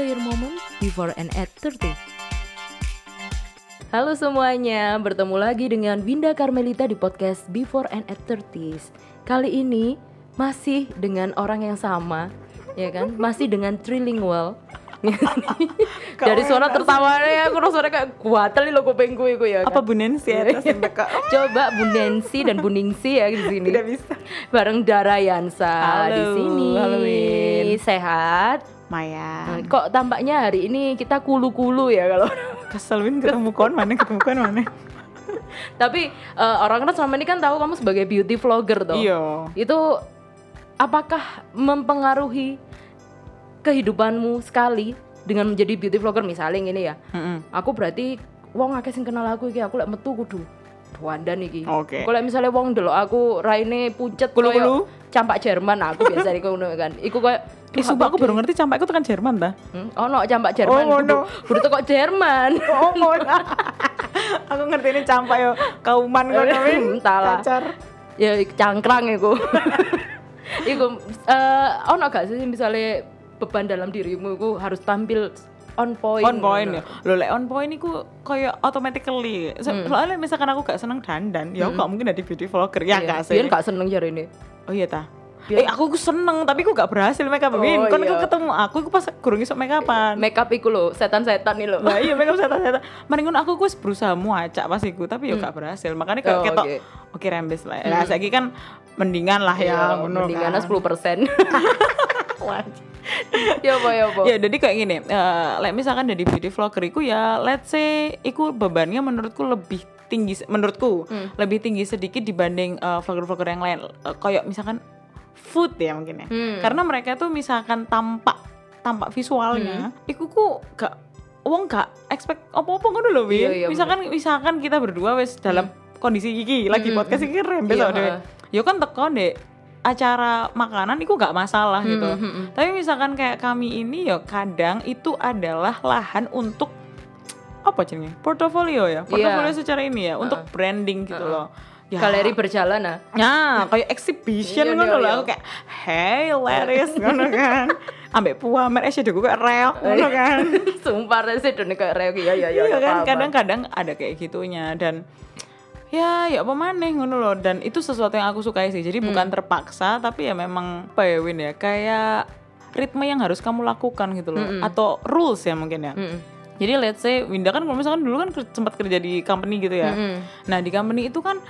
Enjoy your moment before and at 30. Halo semuanya, bertemu lagi dengan Winda Carmelita di podcast Before and at 30s. Kali ini masih dengan orang yang sama, ya kan? Masih dengan Trilingual. Dari suara tertawanya aku rasa kayak kuatel lo kupingku itu ya. Apa Kan? Bu Nancy atas yang dekat? Coba Bu Nancy dan Bu Ningsi ya di sini. Tidak bisa. Bareng Dara Yansa Halo, di sini. halo, Win. Sehat. Maya. Kok tampaknya hari ini kita kulu-kulu ya kalau Kesel Win ketemu kon mana ketemu kon mana. Tapi eh, orang-orang selama ini kan tahu kamu sebagai beauty vlogger toh. Iya. Itu apakah mempengaruhi kehidupanmu sekali dengan menjadi beauty vlogger misalnya gini ya. Mm-mm. Aku berarti wong akeh sing kenal aku iki aku lek metu kudu Wandan iki. Oke. Kalau misalnya wong delok aku raine puncet Kulu-kulu? koyo campak Jerman aku biasa iku ngono kan. Iku koyo Eh sumpah aku baru ngerti campak itu tekan Jerman ta. Hmm, ono campak Jerman. Oh, ono. kudu teko Jerman. Oh ngono. aku ngerti ini campak yo kauman ngono Win. Entahlah. Cacar. ya cangkrang iku. iku eh ono gak sih misalnya beban dalam dirimu iku harus tampil on point. on point ya. Lo lek on point iku koyo automatically. So, Soalnya misalkan aku gak seneng dandan, ya aku gak mungkin jadi beauty vlogger ya Iya, gak sih. Biyen gak seneng jare ini. Oh iya ta. Eh aku ku seneng tapi aku gak berhasil make up Win. Oh, Kon iya. aku ketemu aku aku pas kurang iso make upan. Make up iku lho, setan-setan nih lho. Nah iya make up setan-setan. Mending ngono aku wis berusaha muacak pas iku tapi yo gak berhasil. Makanya kayak Oh, ketok oke. oke rembes lah. Nah saiki kan mendingan lah ya ngono mendingan kan. 10%. ya apa ya apa. Ya jadi kayak gini, eh like misalkan dari beauty vlogger iku ya let's say iku bebannya menurutku lebih tinggi menurutku Hmm. lebih tinggi sedikit dibanding eh, vlogger-vlogger yang lain Eh, kayak misalkan food ya mungkin ya. Hmm. Karena mereka tuh misalkan tampak tampak visualnya, iku ku gak wong gak expect apa-apa ngono lho. Iya, iya, misalkan misalkan kita berdua wes dalam kondisi iki lagi Hmm, podcast iki rembes Iya, heeh. Yo kan teko deh acara makanan itu gak masalah gitu. Hmm, hmm, hmm. Tapi misalkan kayak kami ini ya kadang itu adalah lahan untuk apa jenenge? Portofolio ya. Portofolio secara ini ya, untuk branding gitu loh. Ya. Galeri berjalan ah. Nah, kayak exhibition Iya, ngono iya, loh. iya. Aku kayak, "Hey, ladies," ngono kan. Ambek puamer eh shadow kayak reok ngono kan. Sumpah dene kayak reok ya ya ya. Iya kan, kadang-kadang ada kayak gitunya dan ya ya apa maneh ngono loh dan itu sesuatu yang aku sukai sih. Jadi bukan terpaksa tapi ya memang apa ya Win ya, kayak ritme yang harus kamu lakukan gitu loh atau rules ya mungkin ya. Mm-mm. Jadi let's say Winda kan kalau misalkan dulu kan sempat kerja di company gitu ya. Mm-mm. Nah, di company itu kan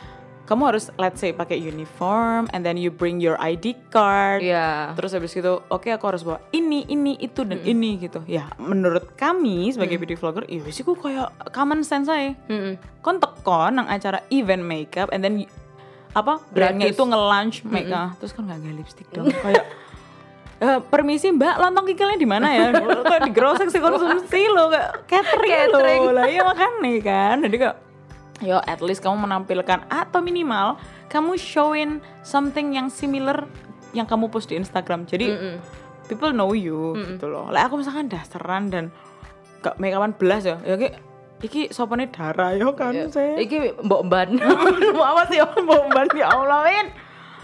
kamu harus let's say pakai uniform and then you bring your ID card. Iya. Terus habis gitu, oke aku harus bawa ini, ini, itu dan ini gitu. Ya, menurut kami sebagai beauty vlogger, iya sih kok kayak common sense aja. Mm-mm. Kon teko nang acara event makeup and then apa brandnya itu nge-launch makeup terus kan nggak nggak lipstick dong kayak "Eh, permisi mbak lontong kikilnya di mana ya kok di grosek sih konsumsi lo kayak catering, Catering. lo lah iya makan nih kan jadi kayak yo at least kamu menampilkan atau minimal kamu showin something yang similar yang kamu post di Instagram. Jadi Mm-mm. people know you gitu loh. Lah aku misalkan dasteran dan gak make upan belas ya. Ya kayak iki sopane darah yo kan saya Iki mbok ban. mau apa sih om bomban ya Allah Win.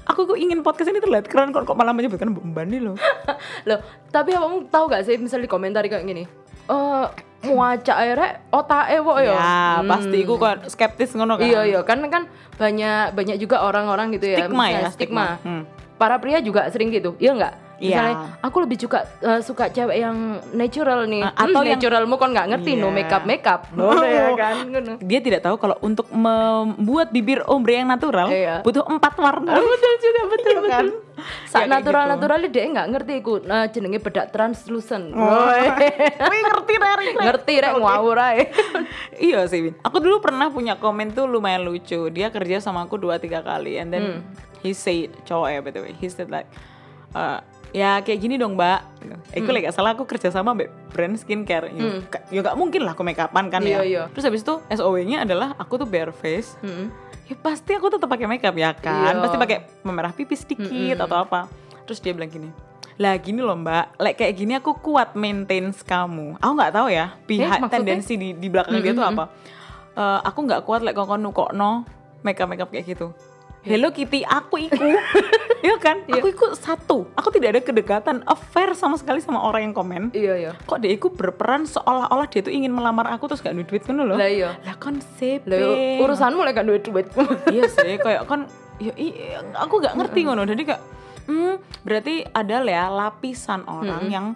Aku kok ingin podcast ini terlihat keren kok kok malah menyebutkan bomban nih loh. Loh, tapi kamu tahu gak sih misalnya di komentar kayak gini? Eh, muacak akhirnya otake kok ya. ya pasti aku kok skeptis ngono kan Iya iya kan kan banyak banyak juga orang-orang gitu ya. Stigma ya, stigma. stigma. Hmm. Para pria juga sering gitu. Iya enggak? Iya. Misalnya aku lebih suka eh, suka cewek yang natural nih. Ah, atau Hmm, yang- naturalmu kan nggak ngerti no Iya. makeup makeup. Ngono ya kan. Dia tidak tahu kalau untuk membuat bibir ombre yang natural Iya. butuh empat warna betul juga betul Iya kan? betul. Saat Ya, natural gitu. natural dia nggak ngerti iku nah, jenenge bedak translucent. Oh. Wih ngerti Rari ngerti rek ngawur ae. iya sih Win aku dulu pernah punya komen tuh lumayan lucu dia kerja sama aku dua tiga kali and then Hmm. he said cowok ya btw he said like uh, ya kayak gini dong mbak. Eh aku lagi salah aku kerja sama brand skincare. Ya, ka- ya gak mungkin lah aku make upan kan Hmm. Iya, ya. iya. terus habis itu SOW nya adalah aku tuh bare face. Mm. ya pasti aku tetap pakai makeup ya kan? Iya. pasti pakai pemerah pipi sedikit atau apa. Terus dia bilang gini lah gini loh mbak. Like kayak gini aku kuat maintain kamu. Aku nggak tahu ya pihak maksudnya? tendensi di di belakang dia tuh apa. Eh, aku nggak kuat like kok nukokno makeup makeup kayak gitu Hello Kitty aku iku. Ya kan? Aku iku satu. Aku tidak ada kedekatan affair sama sekali sama orang yang komen. Iya iya. kok dia iku berperan seolah-olah dia tuh ingin melamar aku terus gak duit duit kan loh? Lah iya. lah konsep Lah yo, urusanmu lek kan duit duit. iya sih kayak kan ya iya, aku gak ngerti ngono. Jadi kayak hmm, berarti ada lah ya lapisan orang yang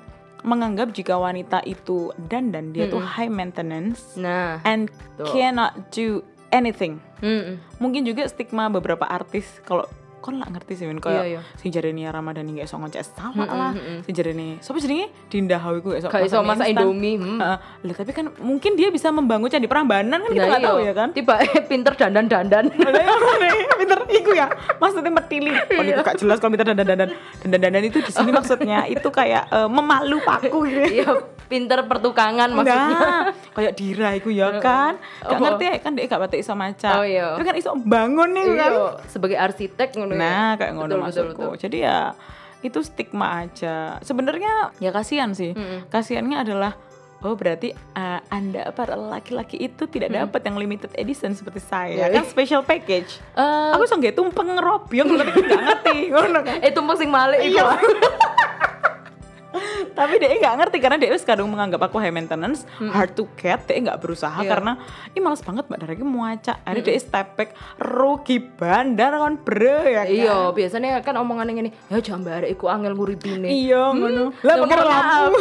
menganggap jika wanita itu dandan dia tuh high maintenance Nah, and Tuh. cannot do anything. Mm, mungkin juga stigma beberapa artis kalau kon lah ngerti sih Min kayak Iya, iya. sing jarene Ramadhani gak iso ngocek sama lah sing jarene sapa jenenge Dinda Hawi ku iso masak instan. Indomie. Hmm. Heeh. Lah, tapi kan mungkin dia bisa membangun candi Prambanan kan kita Nah, nggak iya. tahu ya kan Tiba pinter dandan-dandan. Lah, ya, aneh. pinter iku ya maksudnya metili oh Iya. iku gak jelas kalau pinter dandan dandan dandan dandan itu di sini maksudnya itu kayak eh, memalu paku gitu Iya, pinter pertukangan maksudnya. Nah, kayak Dira iku ya kan gak ngerti ya kan dia gak batik iso maca Oh, iya. tapi kan iso bangun nih kan Iya, sebagai arsitek ngono ya. Nah, kayak ngono Betul, maksudku. betul. Jadi ya itu stigma aja. Sebenarnya ya kasihan sih. Kasihannya adalah oh berarti uh, Anda para laki-laki itu tidak dapat yang limited edition seperti saya. Ya, Kan special package. Eh, Aku iso nggak tumpeng ngerobyong tapi aku nggak ngerti ngono kan. eh tumpeng sing malik. Iya. Tapi dia nggak ngerti karena dia kadang menganggap aku high maintenance, hard to get. Dia nggak berusaha Iya. karena ini males banget mbak Dara ini muaca. Akhirnya dia step back rugi bandar kan bro ya kan. Iya, biasanya kan omongan yang ini, ya jambar iku angel nguripine. Iya, ngono. Lah Lah, pakai lampu.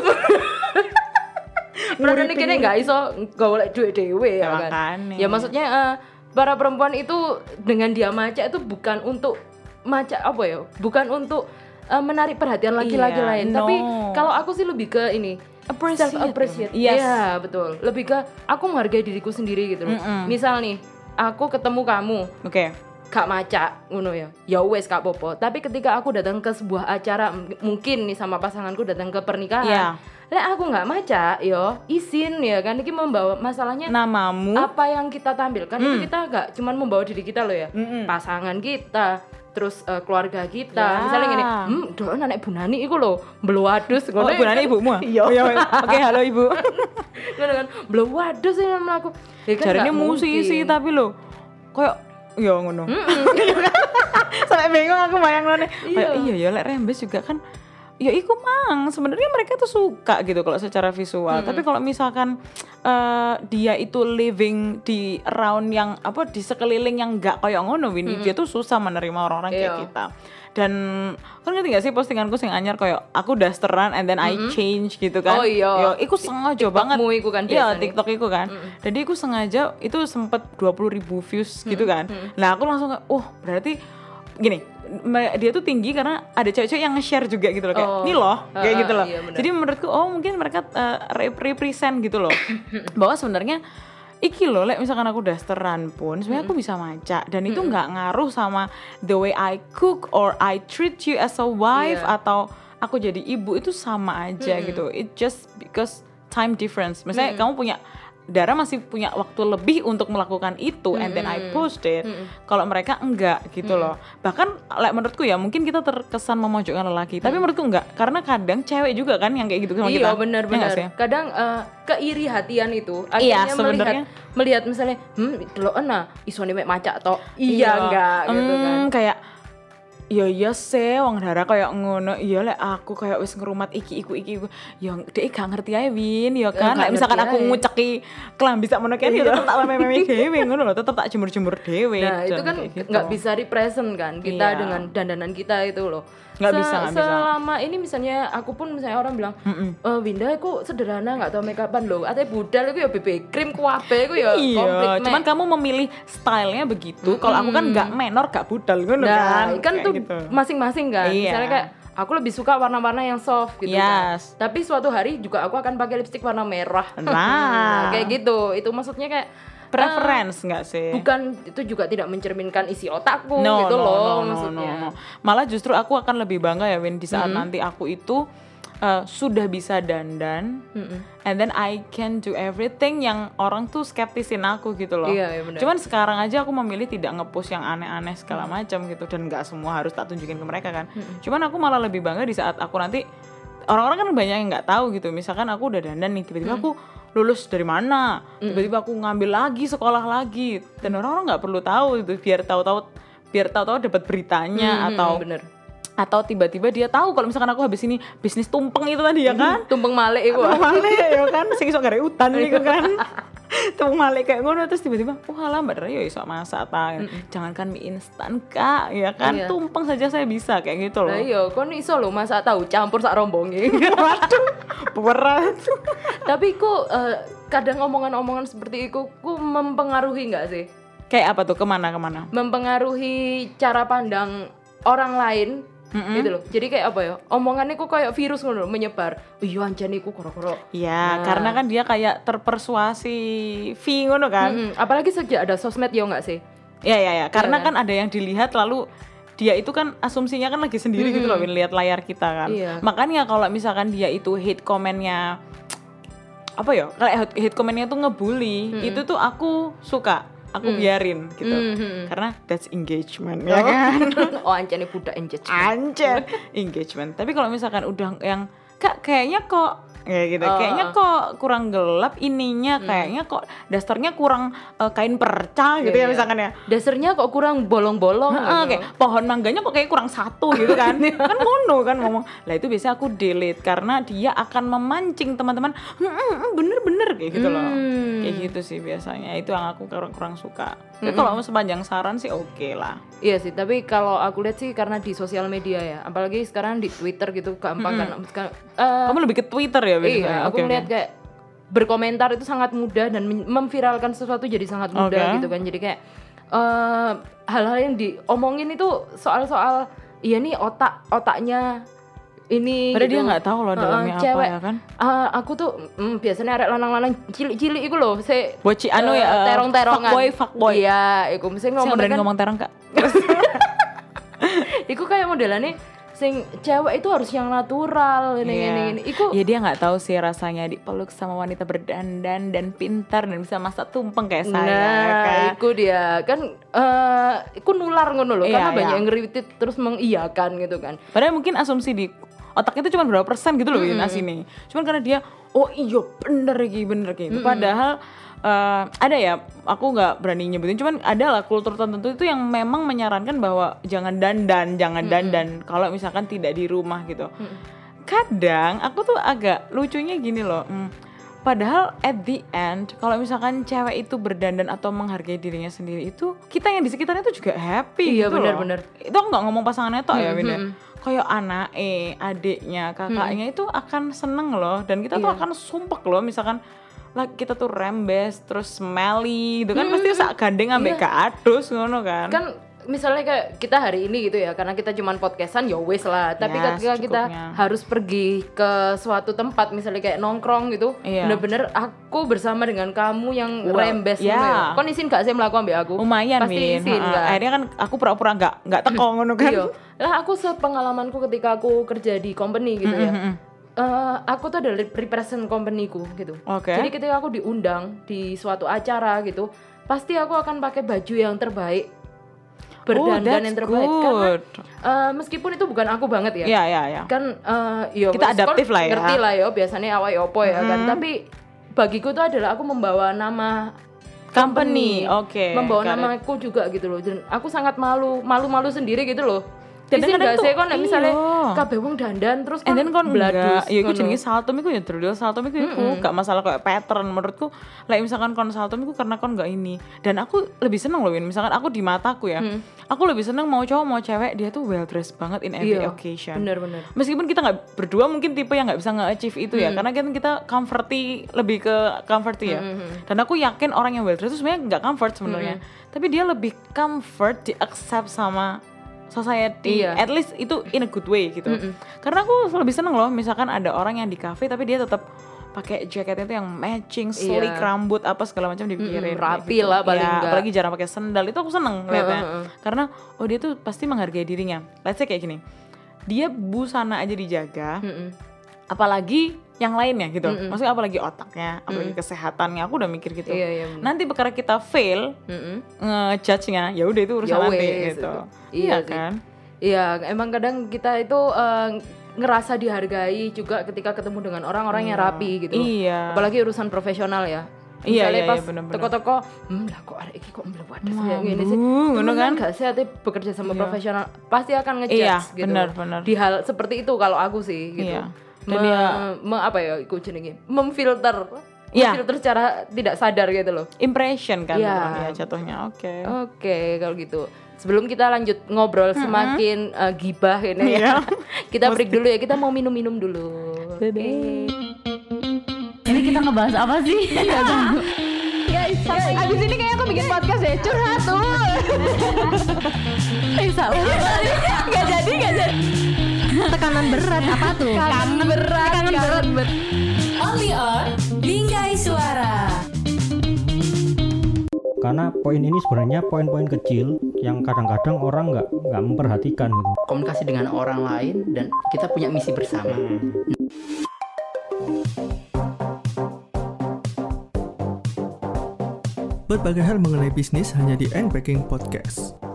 Perasaan kene nggak iso golek duit dewe ya kan. makanya. Ya maksudnya eh, para perempuan itu dengan dia maca itu bukan untuk maca apa ya? Bukan untuk eh, menarik perhatian laki-laki Iya, lain, no. tapi kalau aku sih lebih ke ini Appreciate. self appreciate. Yes. Iya, betul. Lebih ke aku menghargai diriku sendiri gitu loh. Misal nih, aku ketemu kamu, Oke. gak maca ngono ya ya wes gak popo tapi ketika aku datang ke sebuah acara mungkin nih sama pasanganku datang ke pernikahan Iya. lek aku nggak maca yo izin ya kan ini membawa masalahnya Namamu. apa yang kita tampilkan itu kita gak cuman membawa diri kita loh ya Mm-mm. pasangan kita terus eh, keluarga kita Ya. misalnya gini hmm doan anak Bu Nani iku lho beluwadus Oh, ngono Bu Nani ibumu? iya Oh, iya. Oke, halo Ibu. ngono kan beluwadus ini melaku ya kan Jarine musisi tapi lo kayak ya ngono. Sampai bingung aku bayang Kayak Iya. iya ya lek Rembes juga kan ya iku mang. Sebenarnya mereka tuh suka gitu kalau secara visual. Tapi kalau misalkan eh, dia itu living di around yang apa di sekeliling yang nggak kayak ngono Winnie dia tuh susah menerima orang-orang kayak Iya. kita. Dan kan ngerti gak sih postinganku sing anyar kayak aku dasteran and then I change gitu kan? Oh, iya. Yo, iku sengaja banget. TikTokmu iku kan iya. TikTok iku kan. Jadi aku sengaja itu sempet 20.000 ribu views gitu kan. Nah aku langsung oh berarti gini dia tuh tinggi karena ada cewek-cewek yang nge-share juga gitu loh kayak Oh. ini loh kayak Ah, gitu loh. iya bener. jadi menurutku oh mungkin mereka uh, rep- represent gitu loh. Bahwa sebenarnya iki loh lek misalkan aku dasteran pun sebenarnya aku bisa maca dan itu nggak ngaruh sama the way I cook or I treat you as a wife Iya. atau aku jadi ibu itu sama aja gitu. It just because time difference. Misalnya kamu punya Dara masih punya waktu lebih untuk melakukan itu and then I post it. Kalau mereka enggak gitu loh. Bahkan like, menurutku ya mungkin kita terkesan memojokkan lelaki tapi menurutku enggak. Karena kadang cewek juga kan yang kayak gitu sama kita. Iya benar. Ya? Kadang eh, keiri hatian itu. Iya, akhirnya melihat sebenarnya. melihat misalnya hmm delok ana isone mek macak tok. Iya. enggak gitu kan. Hmm, kayak ya iya sih wong Dara kayak ngono. Iya lek aku kayak wis ngerumat iki iku iki iku. Ya dek gak ngerti ae Win. Ya kan? gak Lek misalkan aku nguceki kelambi sak mono kan ya tetep tak meme-meme dhewe ngono lho. Tetep tak jemur-jemur dhewe Nah, itu kan kayak gitu. nggak bisa represent kan kita Iya. dengan dandanan kita itu loh. Nggak bisa, nggak bisa. Selama ini misalnya aku pun misalnya orang bilang, "Eh, Winda aku sederhana nggak tahu make upan loh. Ate budal itu ya BB cream kuabe itu ya Iya, cuman mek." kamu memilih stylenya begitu. Kalau aku kan nggak menor, gak budal ngono Nah, kan. kan tuh gitu. masing-masing kan. Iya. Misalnya kayak aku lebih suka warna-warna yang soft gitu kan. Yes. Tapi suatu hari juga aku akan pakai lipstick warna merah. Nah. kayak gitu. Itu maksudnya kayak preference nggak sih? eh, bukan itu juga tidak mencerminkan isi otakku no, gitu no, loh no, no, maksudnya. no, no. Malah justru aku akan lebih bangga ya Win di saat nanti aku itu uh, sudah bisa dandan, and then I can do everything yang orang tuh skeptisin aku gitu loh. Iya, iya benar. Cuman sekarang aja aku memilih tidak ngepost yang aneh-aneh segala macam gitu dan nggak semua harus tak tunjukin ke mereka kan. Cuman aku malah lebih bangga di saat aku nanti orang-orang kan banyak yang nggak tahu gitu. Misalkan aku udah dandan nih, tiba-tiba aku lulus dari mana, tiba-tiba aku ngambil lagi sekolah lagi dan orang-orang nggak perlu tahu gitu biar tahu-tahu biar tahu-tahu dapat beritanya Hmm, atau bener. Atau tiba-tiba dia tahu kalau misalkan aku habis ini bisnis tumpeng itu tadi ya kan? Tumpeng malek iku. tumpeng male ya kan? Sing iso gare utan gitu kan? Tumpeng male kayak ngono terus tiba-tiba wah lah mbak Dara yo iso masak ta? Jangankan mie instan kak ya kan? Iya. tumpeng saja saya bisa kayak gitu loh. Iya, kon iso lho masak tahu campur sak rombonge. waduh berat. Tapi ku eh, kadang omongan-omongan seperti itu ku mempengaruhi nggak sih? kayak apa tuh? Ke mana ke mana? Mempengaruhi cara pandang orang lain gitu loh. Jadi kayak apa ya? Omongannya ku kayak virus ngono menyebar. Iya anjane iku koro-koro. Ya, Nah. karena kan dia kayak terpersuasi fee ngono kan. Mm-mm. Apalagi sejak ada sosmed ya nggak sih? Ya ya ya, karena kan? kan ada yang dilihat lalu dia itu kan asumsinya kan lagi sendiri gitu loh lihat layar kita kan. Iya. Makanya kalau misalkan dia itu hate komennya apa ya? Kayak hate, komennya tuh ngebully, itu tuh aku suka. Aku biarin gitu. Mhm. Karena that's engagement ya kan. oh anjane budak engagement. Anjir, engagement. Tapi kalau misalkan udah yang kak kayaknya kok ya gitu, Oh, kayaknya kok kurang gelap ininya, kayaknya kok dasternya kurang eh, kain perca gitu Iya, ya iya. misalkan ya. Dasarnya kok kurang bolong-bolong Heeh, gitu. kayak pohon mangganya kok kayak kurang satu gitu kan. Kan mono kan ngomong. Lah itu biasanya aku delete karena dia akan memancing teman-teman. "Hmm, hmm, hmm, bener-bener kayak gitu loh. Hmm. kayak gitu sih biasanya. Itu yang aku kurang kurang suka Tapi kalau mau sepanjang saran sih oke lah Iya sih, tapi kalau aku lihat sih karena di sosial media ya, apalagi sekarang di Twitter gitu gampang kan. Sekarang, eh, kamu lebih ke Twitter ya Bin? iya, aku melihat kayak berkomentar itu sangat mudah dan memviralkan sesuatu jadi sangat mudah Oke. gitu kan. Jadi kayak eh, hal-hal yang diomongin itu soal-soal iya nih otak otaknya ini Padahal gitu. dia nggak tahu loh dalamnya apa cewek. ya kan. Ah, aku tuh mm, biasanya arek lanang-lanang cilik-cilik iku loh, se Boci anu ya, eh, terong-terongan. fuckboy, fuckboy. Iya, iku mesti ngomong kan. ngomong terang kak. Iku kayak modelannya sing cewek itu harus yang natural ini Iya. ini ini. Iku Ya dia nggak tahu sih rasanya dipeluk sama wanita berdandan dan pintar dan bisa masak tumpeng kayak saya nah, kan. iku dia kan eh iku nular ngono loh Iya, karena banyak iya. yang ngeritik terus mengiyakan gitu kan. Padahal mungkin asumsi di otaknya itu cuma berapa persen gitu loh Win, asini. Cuman karena dia oh iya bener gitu bener gitu. Padahal eh, ada ya aku nggak berani nyebutin cuman ada lah kultur tertentu itu yang memang menyarankan bahwa jangan dandan jangan dandan kalau misalkan tidak di rumah gitu. Kadang aku tuh agak lucunya gini loh. hmm, Padahal at the end kalau misalkan cewek itu berdandan atau menghargai dirinya sendiri itu kita yang di sekitarnya itu juga happy Iya, gitu loh. benar-benar. Itu nggak ngomong pasangannya tok ya Hmm, ya. hmm. Kayak anak eh adiknya, kakaknya itu akan seneng loh dan kita tuh Iya. akan sumpek loh misalkan lah kita tuh rembes terus smelly gitu kan pasti sak gandeng ambek gak adus ngono kan. Kan misalnya kayak kita hari ini gitu ya karena kita cuman podcastan ya wes lah tapi Ya, ketika kita secukupnya. harus pergi ke suatu tempat misalnya kayak nongkrong gitu Iya. bener-bener aku bersama dengan kamu yang Well, rembes ya. ngono ya. kon izin gak sih melakukan ambek aku Lumayan pasti Win. izin Heeh. kan Akhirnya kan aku pura-pura nggak nggak teko ngono kan. Iya. Lah aku sepengalamanku ketika aku kerja di company gitu ya. Mm-mm. eh, aku tuh adalah represent companyku gitu. Oke. Jadi ketika aku diundang di suatu acara gitu, pasti aku akan pakai baju yang terbaik. Berdandan Oh, yang terbaik karena good. eh, meskipun itu bukan aku banget ya. Iya, iya, iya. Kan eh, yo, Kita wes, adaptif lah ya. Ngerti lah ya biasanya awal opo ya kan. Tapi bagiku tuh adalah aku membawa nama Company, oke. membawa got it. namaku juga gitu loh dan aku sangat malu malu-malu sendiri gitu loh Gak tuh, sih kon nek misalnya iya. kabeh wong dandan terus then kon bladus ya iku jenenge saltum iku ya drudel saltum iku iku gak masalah kayak pattern. Menurutku like misalkan kon saltum iku karena kon gak ini. Dan aku lebih seneng loh misalkan aku di mataku ya aku lebih seneng mau cowok mau cewek dia tuh well dressed banget in every Iya, occasion. Bener-bener meskipun kita nggak berdua mungkin tipe yang nggak bisa nge-achieve itu ya. Karena kan kita comforty lebih ke comforty ya. Dan aku yakin orang yang well dressed itu sebenarnya nggak comfort sebenarnya. Tapi dia lebih comfort di accept sama society. Iya. at least itu in a good way gitu. Karena aku lebih seneng loh misalkan ada orang yang di cafe tapi dia tetap pakai jaketnya itu yang matching sleek Iya. rambut apa segala macam dipikirin kayak rapi lah paling Ya, nggak. apalagi jarang pakai sendal. Itu aku seneng liatnya Heeh, karena oh dia tuh pasti menghargai dirinya. Let's say kayak gini. Dia busana aja dijaga. Mm-mm. apalagi yang lainnya gitu maksudnya apalagi otaknya apalagi kesehatannya aku udah mikir gitu Iya, iya, bener. nanti perkara kita fail Mm-mm. ngejudge-nya ya udah itu urusan Ya nanti wes, gitu itu. iya Iya sih. kan Iya, emang kadang kita itu eh, ngerasa dihargai juga ketika ketemu dengan orang-orang yang rapi gitu. iya Apalagi urusan profesional ya. Iya, Misalnya iya, pas iya, toko-toko, hmm lah kok arek iki kok mlewadas ya ngene sih. Mambu, ngono kan? gak sih ate bekerja sama profesional pasti akan ngejudge Iya, gitu. benar-benar. Di hal seperti itu kalau aku sih gitu. Iya. Dan Me- ya- me- apa ya iku jenenge? Memfilter. Iya. Memfilter secara tidak sadar gitu loh. Impression kan Iya. teman, ya jatuhnya. Oke. Oke, kalau gitu. Sebelum kita lanjut ngobrol semakin eh, gibah ini ya. Iya. kita break dulu ya. Kita mau minum-minum dulu. Oke. Ini kita ngebahas apa sih? Tahu. Guys, abis ini kayak aku bikin podcast ya curhat tuh. Bisa gak jadi, gak jadi. Tekanan berat apa tuh? Kangen berat, kangen berat. Only on Bingkai Suara. karena poin ini sebenarnya poin-poin kecil yang kadang-kadang orang nggak nggak memperhatikan gitu komunikasi dengan orang lain dan kita punya misi bersama. Berbagai hal mengenai bisnis hanya di N-Packing Podcast.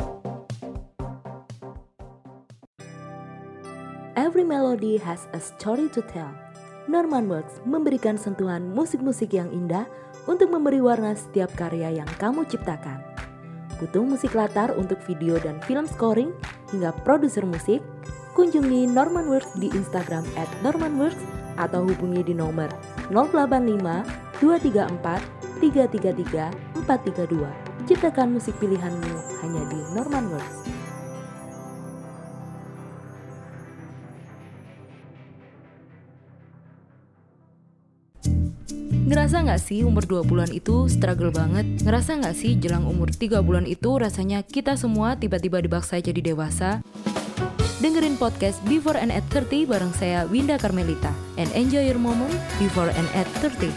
Melody has a story to tell. Norman Works memberikan sentuhan musik-musik yang indah untuk memberi warna setiap karya yang kamu ciptakan. Butuh musik latar untuk video dan film scoring hingga produser musik? Kunjungi Norman Works di Instagram at normanworks atau hubungi di nomor 085 234 333 432. Ciptakan musik pilihanmu hanya di Norman Works. Ngerasa nggak sih umur 20-an itu struggle banget? Ngerasa nggak sih jelang umur 3 bulan itu rasanya kita semua tiba-tiba dibaksa jadi dewasa? Dengerin podcast Before and at 30 bareng saya Winda Carmelita and enjoy your moment before and at 30.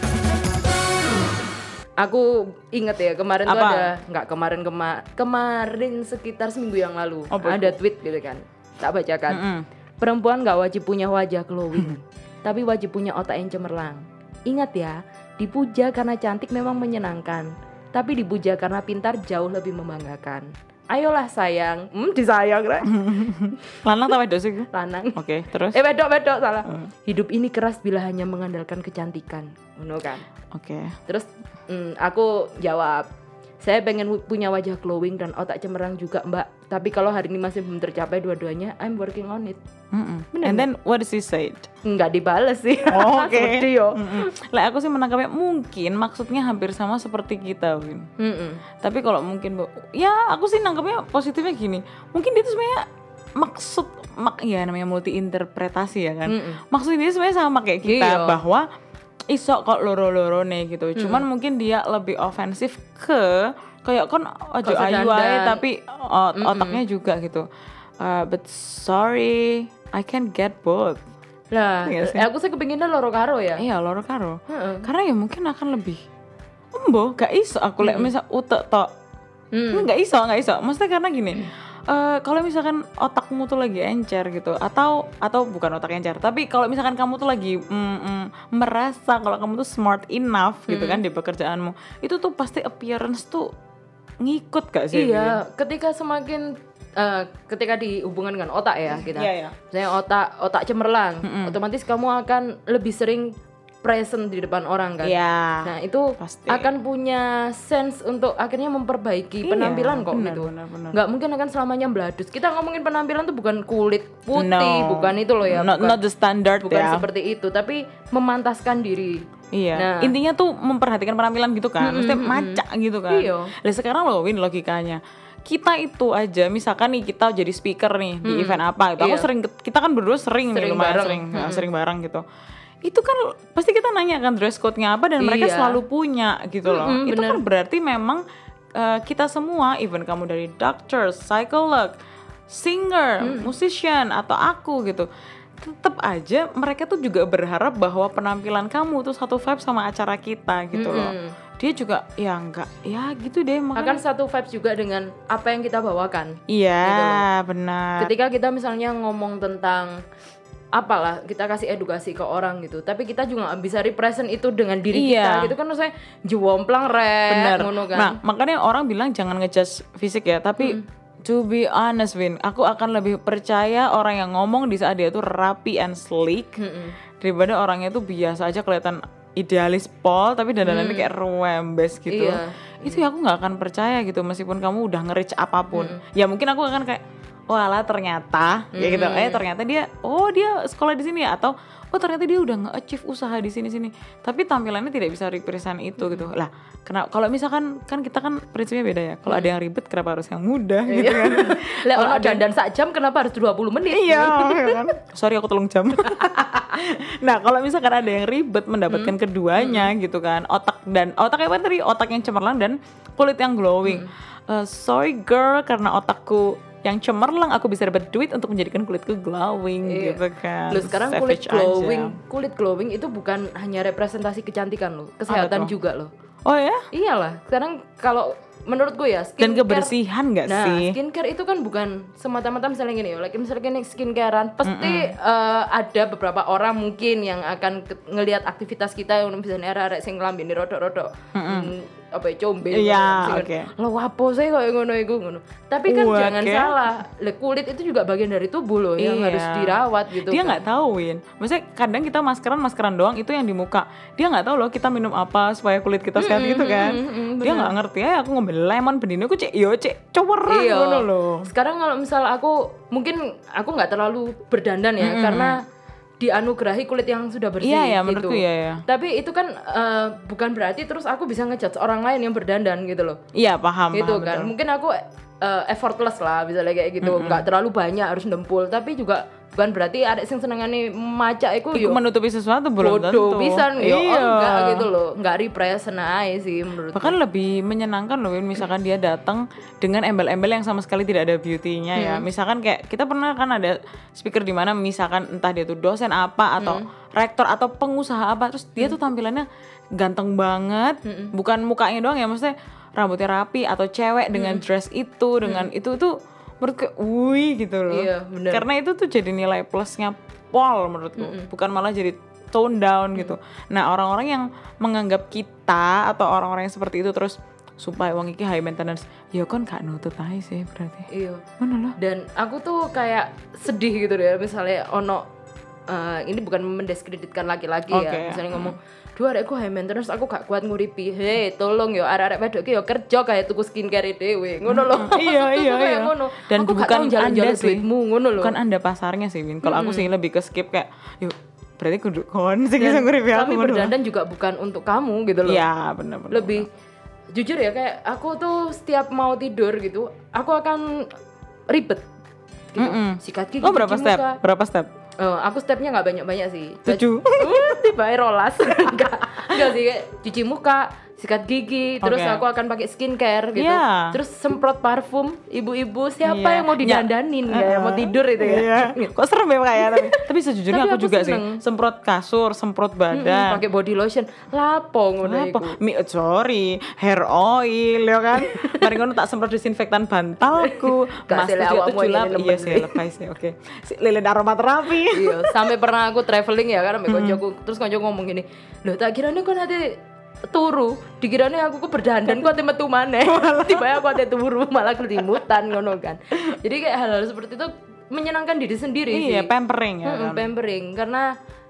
Aku inget ya kemarin tuh Apa? ada nggak kemarin kema kemarin sekitar seminggu yang lalu Apa ada tweet gitu kan tak bacakan Mm-mm. perempuan nggak wajib punya wajah glowing tapi wajib punya otak yang cemerlang ingat ya dipuja karena cantik memang menyenangkan tapi dipuja karena pintar jauh lebih membanggakan. Ayolah sayang. Hmm disayang rek. Lanang tau wedok sih? lanang. Oke, terus? eh bedok bedok salah. Hidup ini keras bila hanya mengandalkan kecantikan. Ngono kan? Oke. Terus mm, aku jawab, saya pengen punya wajah glowing dan otak cemerlang juga mbak. Tapi kalau hari ini masih belum tercapai dua-duanya, I'm working on it. Mm-mm. Bener And then what is he said? Nggak dibales sih. Oh, Oke. Yo. Mm-mm. Lah aku sih menangkapnya mungkin maksudnya hampir sama seperti kita, Win. Mm-mm. Tapi kalau mungkin Bu, ya aku sih nangkapnya positifnya gini. Mungkin dia tuh sebenarnya maksud mak ya namanya multi interpretasi ya kan. Mm-mm. Maksudnya dia sebenarnya sama kayak kita Iya. bahwa iso kok loro-loro nih gitu. Cuman mungkin dia lebih ofensif ke kayak kan ojo ayu aja tapi ot- otaknya juga gitu. Uh, but sorry, I can get both. Lah, Iya sih. eh, aku sih kepinginnya loro karo ya. Iya loro karo. Heeh. Karena ya mungkin akan lebih embo gak iso aku lek misal utek tok Hmm. nggak iso nggak iso maksudnya karena gini eh, kalau misalkan otakmu tuh lagi encer gitu atau atau bukan otak encer tapi kalau misalkan kamu tuh lagi mm, mm, merasa kalau kamu tuh smart enough gitu kan di pekerjaanmu itu tuh pasti appearance tuh ngikut gak sih Iya, ketika semakin eh, ketika dihubungkan dengan otak ya kita. Iya, iya. Misalnya otak otak cemerlang, otomatis kamu akan lebih sering present di depan orang kan. Iya. Nah, itu pasti. akan punya sense untuk akhirnya memperbaiki Iya, penampilan kok benar, gitu. benar. Nggak mungkin akan selamanya beladus. Kita ngomongin penampilan tuh bukan kulit putih, No. bukan itu loh ya. not, bukan, not the standard bukan ya seperti itu, tapi memantaskan diri. Iya, Nah. intinya tuh memperhatikan penampilan gitu kan, maksudnya maca gitu kan. Iya. Lah sekarang loh Win logikanya. Kita itu aja misalkan nih kita jadi speaker nih di event apa gitu. Aku Iya. sering kita kan berdua sering, nih Sering lumayan bareng. sering, ya, sering bareng gitu. Itu kan pasti kita nanya kan dress code-nya apa dan mereka Iya. selalu punya gitu loh. Mm-mm, itu bener. kan berarti memang eh, kita semua even kamu dari doctor, psycholog, singer, Mm. musician atau aku gitu tetap aja mereka tuh juga berharap bahwa penampilan kamu tuh satu vibe sama acara kita gitu loh Mm-mm. dia juga ya enggak ya gitu deh Akan makanya satu vibes juga dengan apa yang kita bawakan. iya benar Ketika kita misalnya ngomong tentang apalah kita kasih edukasi ke orang gitu. Tapi kita juga bisa represent itu dengan diri Iya. kita gitu kan maksudnya jomplang rek ngono kan. Nah makanya orang bilang jangan ngejudge fisik ya tapi to be honest Win aku akan lebih percaya orang yang ngomong di saat dia tuh rapi and sleek Mm-mm. daripada orangnya tuh biasa aja kelihatan idealis pol tapi dandanannya kayak rembes gitu. Iya. itu ya aku nggak akan percaya gitu meskipun kamu udah nge-reach apa pun. Ya mungkin aku akan kayak walah ternyata. Ya gitu. Eh ternyata dia oh dia sekolah di sini ya? Atau oh ternyata dia udah nge-achieve usaha di sini sini tapi tampilannya tidak bisa represent itu gitu. Lah kenapa kalau misalkan kan kita kan prinsipnya beda ya. Kalau ada yang ribet kenapa harus yang mudah gitu kan? Lah ono dandan sak jam kenapa harus 20 menit? Iya, ya kan? Sorry aku tolong jam. nah, kalau misalkan ada yang ribet mendapatkan keduanya gitu kan, otak dan otak apa tadi? Otak yang cemerlang dan kulit yang glowing. Eh, sorry girl, karena otakku yang cemerlang aku bisa dapat duit untuk menjadikan kulitku glowing Iya. gitu kan. Loh sekarang kulit Savage glowing, aja. kulit glowing itu bukan hanya representasi kecantikan loh, kesehatan juga loh. Oh ya? Iyalah, sekarang kalau menurut gue ya Dan skincare- kebersihan nggak Nah, sih? skincare itu kan bukan semata-mata misalnya gini ya, like misalnya gini skincarean, pasti eh, ada beberapa orang mungkin yang akan ngelihat aktivitas kita yang misalnya arek-arek sing lambene rodok-rodok. Hmm, apa ya combe Iya, sing- oke. Lo wapo sih kayak ngono iku ngono. Tapi kan Wah, jangan oke. salah, le kulit itu juga bagian dari tubuh loh yang Iya. harus dirawat gitu. dia kan. nggak tahu Win maksudnya kadang kita maskeran maskeran doang itu yang di muka dia nggak tahu loh kita minum apa supaya kulit kita sehat gitu kan dia nggak ngerti ya aku ngambil lemon benih aku cek yo cek coweran Iya. ngono loh Sekarang kalau misal aku mungkin aku nggak terlalu berdandan ya karena dianugerahi kulit yang sudah bersih Iya, ya, gitu. iya, ya. Tapi itu kan eh, bukan berarti terus aku bisa ngejudge orang lain yang berdandan gitu loh. iya paham gitu paham, kan. betul. Mungkin aku eh, effortless lah misalnya kayak gitu. nggak terlalu banyak harus dempul tapi juga bukan berarti ada sing senengane maca iku yo. menutupi sesuatu belum bodoh tentu. pisan yo. Iya. enggak gitu loh. Enggak represent aja sih menurut bahkan lebih menyenangkan loh misalkan dia datang dengan embel-embel yang sama sekali tidak ada beauty-nya ya. Misalkan kayak kita pernah kan ada speaker di mana misalkan entah dia tuh dosen apa atau rektor atau pengusaha apa terus dia tuh tampilannya ganteng banget bukan mukanya doang ya maksudnya rambutnya rapi atau cewek dengan dress itu dengan itu tuh menurut kayak wih gitu loh. Iya, bener. karena itu tuh jadi nilai plusnya pol menurutku bukan malah jadi tone down gitu. Nah orang-orang yang menganggap kita atau orang-orang yang seperti itu terus supaya uang iki high maintenance. Ya kan gak nutut aja sih berarti. Iya. mana lah dan aku tuh kayak sedih gitu deh misalnya ono eh, ini bukan mendiskreditkan laki-laki Oke, ya misalnya ngomong dua adekku high maintenance aku gak kuat nguripi. Hei tolong yo arek-arek wedok yo kerja kayak tuku skincare dhewe. Ngono loh iya iya iya. ngono. Dan aku bukan tau jalan-jalan anda duitmu ngono loh bukan anda pasarnya sih Win. Kalau aku sih lebih ke skip kayak yuk berarti kudu kon sih bisa nguripi aku kami berdandan juga bukan untuk kamu gitu loh iya benar benar lebih jujur ya kayak aku tuh setiap mau tidur gitu aku akan ribet gitu. Mm-mm. sikat gigi oh berapa step? muka. berapa step Eh, aku stepnya nggak banyak-banyak sih. Tujuh Uh, tiba rolas enggak enggak sih kayak cuci muka sikat gigi terus aku akan pakai skincare gitu Iya. terus semprot parfum ibu-ibu siapa Iya. yang mau Ya. didandanin nggak yang mau tidur itu ya Iya. Kok serem ya kayak tapi. Tapi sejujurnya Tapi aku, aku juga sih. seneng. Semprot kasur, semprot badan. pakai body lotion lapo ngono iku. Mi, sorry, hair oil ya kan. Mari ngono tak semprot disinfektan bantalku. Sih, Mas lek tujuh awakmu tujuh lap. ini Iya sih, sih. lepas sih. Oke. Si lilin aromaterapi. iya sampai pernah aku traveling ya kan sampai koncoku terus koncoku ngomong gini loh tak kiranya kok nanti turu dikiranya aku kok berdandan kok metu maneh tiba aku ate turu malah kelimutan ngono kan jadi kayak hal-hal seperti itu menyenangkan diri sendiri Iya, sih pampering ya Mm-mm, kan. pampering karena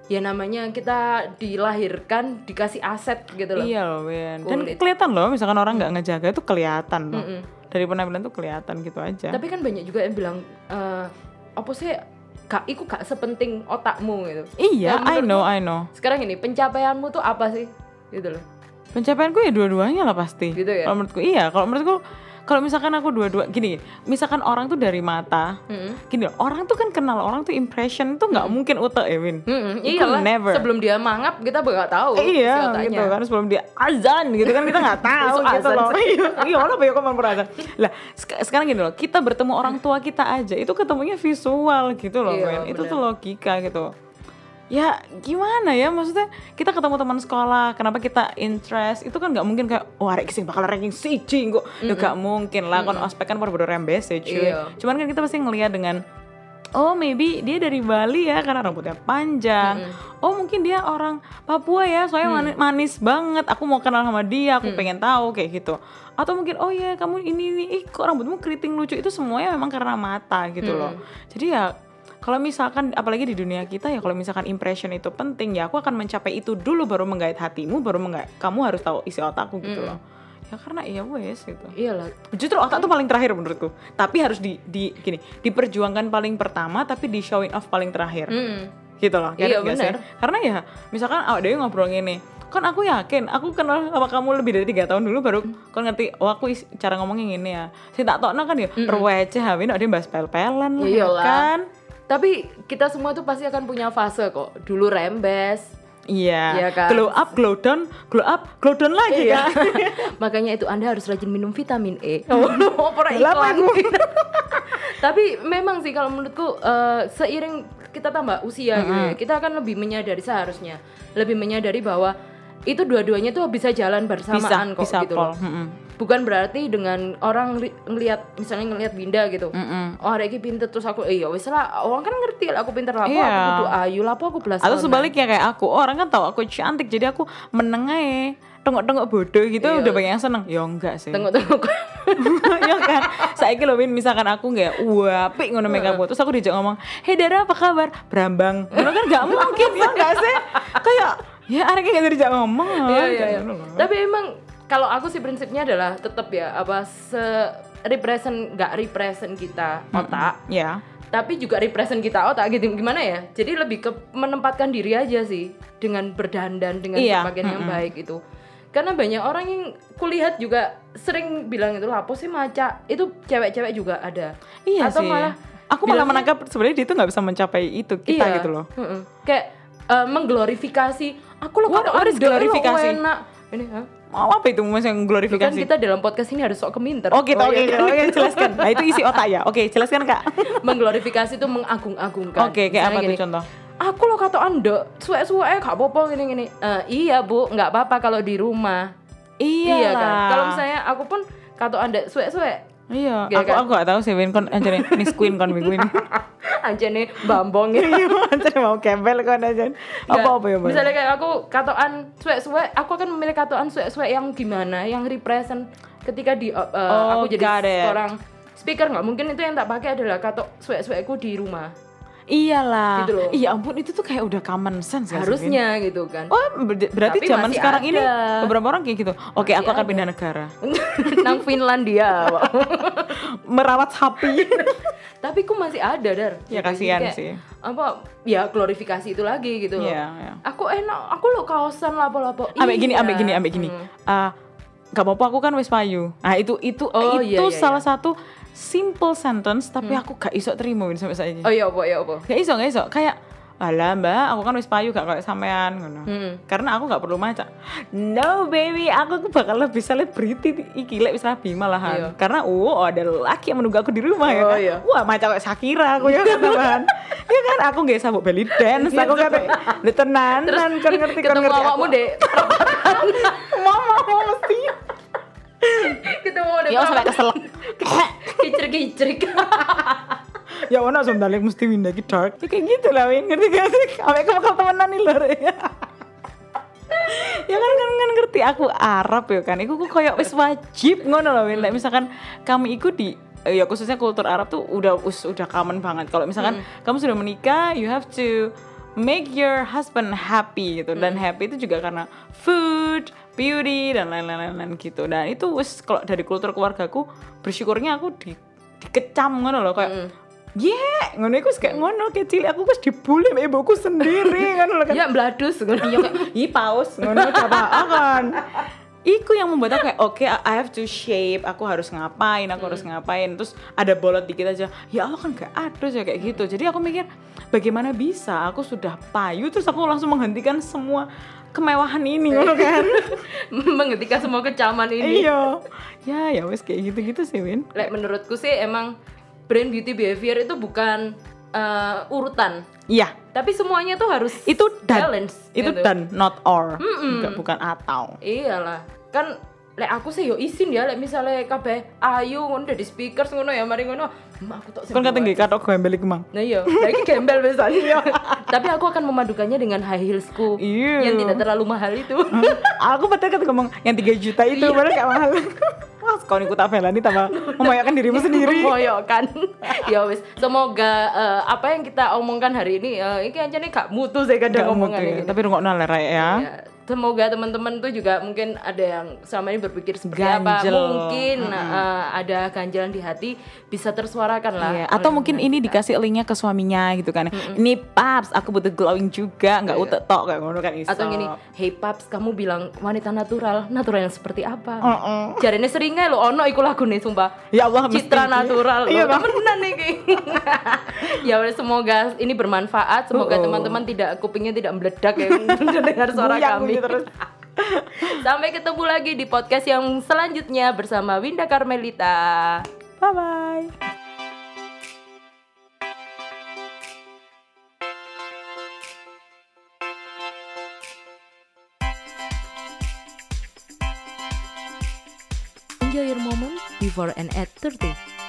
ya namanya kita dilahirkan dikasih aset gitu loh Iya loh, Win. Dan Kulit. kelihatan loh, misalkan orang nggak ngejaga itu kelihatan loh. Dari penampilan tuh kelihatan gitu aja. tapi kan banyak juga yang bilang eh apa sih kak iku gak sepenting otakmu gitu iya, Ya, I know, I know. sekarang ini pencapaianmu tuh apa sih gitu loh Pencapaianku ya dua-duanya lah pasti. Gitu ya? Kalau menurutku iya. Kalau menurutku kalau misalkan aku dua-dua gini, misalkan orang tuh dari mata, gini loh, orang tuh kan kenal orang tuh impression tuh nggak mungkin utek ya Win. Hmm, Iku iyalah. never. Sebelum dia mangap kita nggak tahu isi iya gitu kan sebelum dia azan gitu kan kita nggak tahu gitu loh iya iya apa ya kok mau azan lah sek- sekarang gini loh kita bertemu orang tua kita aja itu ketemunya visual gitu loh Iya, itu tuh logika gitu ya gimana ya? Maksudnya kita ketemu teman sekolah kenapa kita interest? Itu kan nggak mungkin kayak wah oh, sing bakal ranking siji kok. Ya nggak mungkin lah. Kan ospek kan baru rembes ya cuy. Iya. cuman kan kita pasti ngelihat dengan Oh maybe dia dari Bali ya karena rambutnya panjang. Oh mungkin dia orang Papua ya soalnya mani- manis, banget. Aku mau kenal sama dia, aku pengen tahu kayak gitu. Atau mungkin oh ya kamu ini ini, ih kok rambutmu keriting lucu? Itu semuanya memang karena mata gitu loh. Jadi ya kalau misalkan apalagi di dunia kita ya kalau misalkan impression itu penting ya aku akan mencapai itu dulu baru menggait hatimu baru menggait kamu harus tahu isi otakku gitu loh. Ya karena iya wes gitu. Iyalah. justru otak tuh paling terakhir menurutku. Tapi harus di di gini diperjuangkan paling pertama tapi di showing off paling terakhir. Mm. gitu loh Iya, nggak sih? bener. karena ya misalkan awak dewi ngobrol gini kan aku yakin aku kenal sama kamu lebih dari tiga tahun dulu baru kan ngerti oh aku is- cara ngomongnya gini ya. Si tak tokno kan ya receh hawin ada bahas pel-pelan lah, ya kan Tapi kita semua tuh pasti akan punya fase kok. Dulu rembes. iya Iya kan? glow up glow down glow up glow down lagi Iya. kan Makanya itu Anda harus rajin minum vitamin E. Oh, pernah iklan. Tapi memang sih kalau menurutku eh, seiring kita tambah usia gitu ya, kita akan lebih menyadari seharusnya lebih menyadari bahwa itu dua-duanya tuh bisa jalan bisa bersamaan kok bisa gitu loh. Mm-mm. Bukan berarti dengan orang li- ngelihat misalnya ngelihat Winda gitu. Mm-mm. Oh, hari ini pinter terus aku iya wis lah orang kan ngerti lah aku pinter lah Iya. aku kudu ayu lah aku belas atau sebaliknya kayak aku oh, orang kan tahu aku cantik jadi aku menengai tengok-tengok bodoh gitu Iya. udah banyak yang seneng ya enggak sih Tengok-tengok. ya kan saya loh Win misalkan aku nggak wapik ngono make up terus aku dijak ngomong hei Dara apa kabar Brambang ngono kan nggak mungkin ya nggak sih kayak ya anaknya nggak dijak ngomong Iya, iya, iya. Ngono loh. Tapi emang kalau aku sih prinsipnya adalah tetap ya apa se represent nggak represent kita otak, ya tapi juga represent kita otak gitu gimana ya? Jadi lebih ke menempatkan diri aja sih dengan berdandan dengan Iya, pakaian yang baik itu. Karena banyak orang yang kulihat juga sering bilang itu apa sih maca itu cewek-cewek juga ada. iya Atau sih malah aku malah menangkap sebenarnya dia tuh nggak bisa mencapai itu kita iya, gitu loh heeh. Kayak eh, mengglorifikasi aku loh What- is lo glorifikasi? Ini mau apa itu mas yang Kan glorifikasi kita dalam podcast ini harus sok keminter. Oh gitu, oke, iya. oke, oke, jelaskan. Nah itu isi otak ya. Oke, jelaskan kak. Mengglorifikasi itu mengagung-agungkan. Oke, kayak Misalnya apa tuh contoh? Aku lo kata anda, suwe-suwe gak apa-apa gini-gini. Eh, iya bu, nggak apa-apa kalau di rumah. Iya kan. Kalau misalnya aku pun kata anda suwe-suwe, Iya, Gitu aku kan? aku gak tahu sih Win kon anjir Miss Queen kon Queen. aja nih bambong ya. Iya, anjir mau kembel kon aja. Apa apa ya, Bang? Misalnya kayak aku katoan suwe-suwe, aku akan memilih katoan suwe-suwe yang gimana, yang represent ketika di uh, uh, Oh, aku jadi seorang speaker nggak mungkin itu yang tak pakai adalah kato suwe-suweku di rumah. Iyalah. Gitu loh. Iya ampun itu tuh kayak udah common sense? Harusnya gitu kan. Oh, ber- berarti Tapi zaman sekarang ini ada. beberapa orang kayak gitu. Oke, Masih aku akan ada. pindah negara. Nang Finlandia. Merawat sapi. Tapi ku masih ada dar. Ya, kasihan kayak, sih. Apa? Ya glorifikasi itu lagi gitu loh. Iya, iya. Aku enak, aku lo kaosan lapo-lapo. ambek gini, Iya. ambek gini, ambek gini. Hmm. Ah, gak apa-apa aku kan wis payu. Nah, itu itu Oh, itu iya, iya, salah iya. satu simple sentence tapi aku gak iso terima sampai ini. Oh iya apa ya apa. Gak iso, gak iso. Kayak Alah mbak, aku kan wis payu gak kayak sampean ngono. Hmm. Karena aku gak perlu maca. No baby, aku bakal lebih selebriti iki lek wis rabi malahan. Iya. Karena oh ada laki yang menunggu aku di rumah ya Oh, kan. iya. Wah, maca kayak Shakira aku ya kan tambahan. ya kan aku gak sabuk belly dance, aku kata lu tenanan kan ngerti kan ngerti awakmu aku. deh. Mama mau mesti. Ketemu deh. Ya sampai kesel. Kicrik-kicrik. ya ono sebentar mesti winda ki dark. Ya kayak gitu lah Win, ngerti gak sih? Sampai aku bakal temenan nih lho. ya kan kan kan ngerti aku Arab ya kan iku kok kayak wis wajib ngono Win Like, misalkan kami ikut di eh, ya khususnya kultur Arab tuh udah us, udah common banget kalau misalkan kamu sudah menikah you have to make your husband happy gitu dan happy itu juga karena food beauty dan lain-lain gitu. Dan itu wis kalau dari kultur keluargaku bersyukurnya aku di dikecam ngono loh kayak Yeah, ngono iku wis kayak ngono kecil aku wis dibully sama ibuku sendiri ngono loh kan Ya bladus ngono. iya kayak ih paus ngono coba kan Iku yang membuat aku kayak oke I have to shape aku harus ngapain aku harus ngapain. Terus ada bolot dikit aja ya Allah kan gak ada ya kayak gitu. Jadi aku mikir bagaimana bisa? Aku sudah payu terus aku langsung menghentikan semua kemewahan ini ngono kan Menghentikan semua kecaman ini. iya ya ya wes kayak gitu gitu sih Win Like, menurutku sih emang brand beauty behavior itu bukan eh, urutan. iya Tapi semuanya tuh harus itu dan balance. itu gitu. dan not or Enggak, bukan atau Iyalah. Kan lek aku sih yo izin ya lek misalnya kabeh ayu ngono di speaker ngono ya mari ngono. "Hmm, aku tok sing kata buat." nggak katok gembel iku mang Nah iya, lagi gembel misalnya. Tapi aku akan memadukannya dengan high heelsku Iya. yang tidak terlalu mahal itu. aku betul kata ngomong yang 3 juta itu padahal gak mahal wah kau ikut Avelani tambah memoyakkan dirimu sendiri. Moyokan. ya wis, semoga eh, apa yang kita omongkan hari ini eh, ini aja nih gak mutu saya kadang omongan ya, ini. tapi rungokno Rai ya. Semoga teman-teman tuh juga mungkin ada yang selama ini berpikir seperti apa Ganjel. mungkin eh, ada ganjalan di hati bisa tersuarakan lah Iya, atau mungkin teman ini kita. dikasih linknya ke suaminya gitu kan. Ini paps, aku butuh glowing juga, nggak utek tok kayak ngono kan iso. Iya. atau gini hey paps kamu bilang wanita natural natural yang seperti apa Heeh. jarene seringnya lo ono iku lagu nih sumpah Ya Allah, mesti citra iki. natural Iya, Bang. temenan nih ya semoga ini bermanfaat semoga teman-teman tidak kupingnya tidak meledak ya mendengar suara kami terus. sampai ketemu lagi di podcast yang selanjutnya bersama Winda Carmelita Bye bye. Enjoy your moment before and at 30.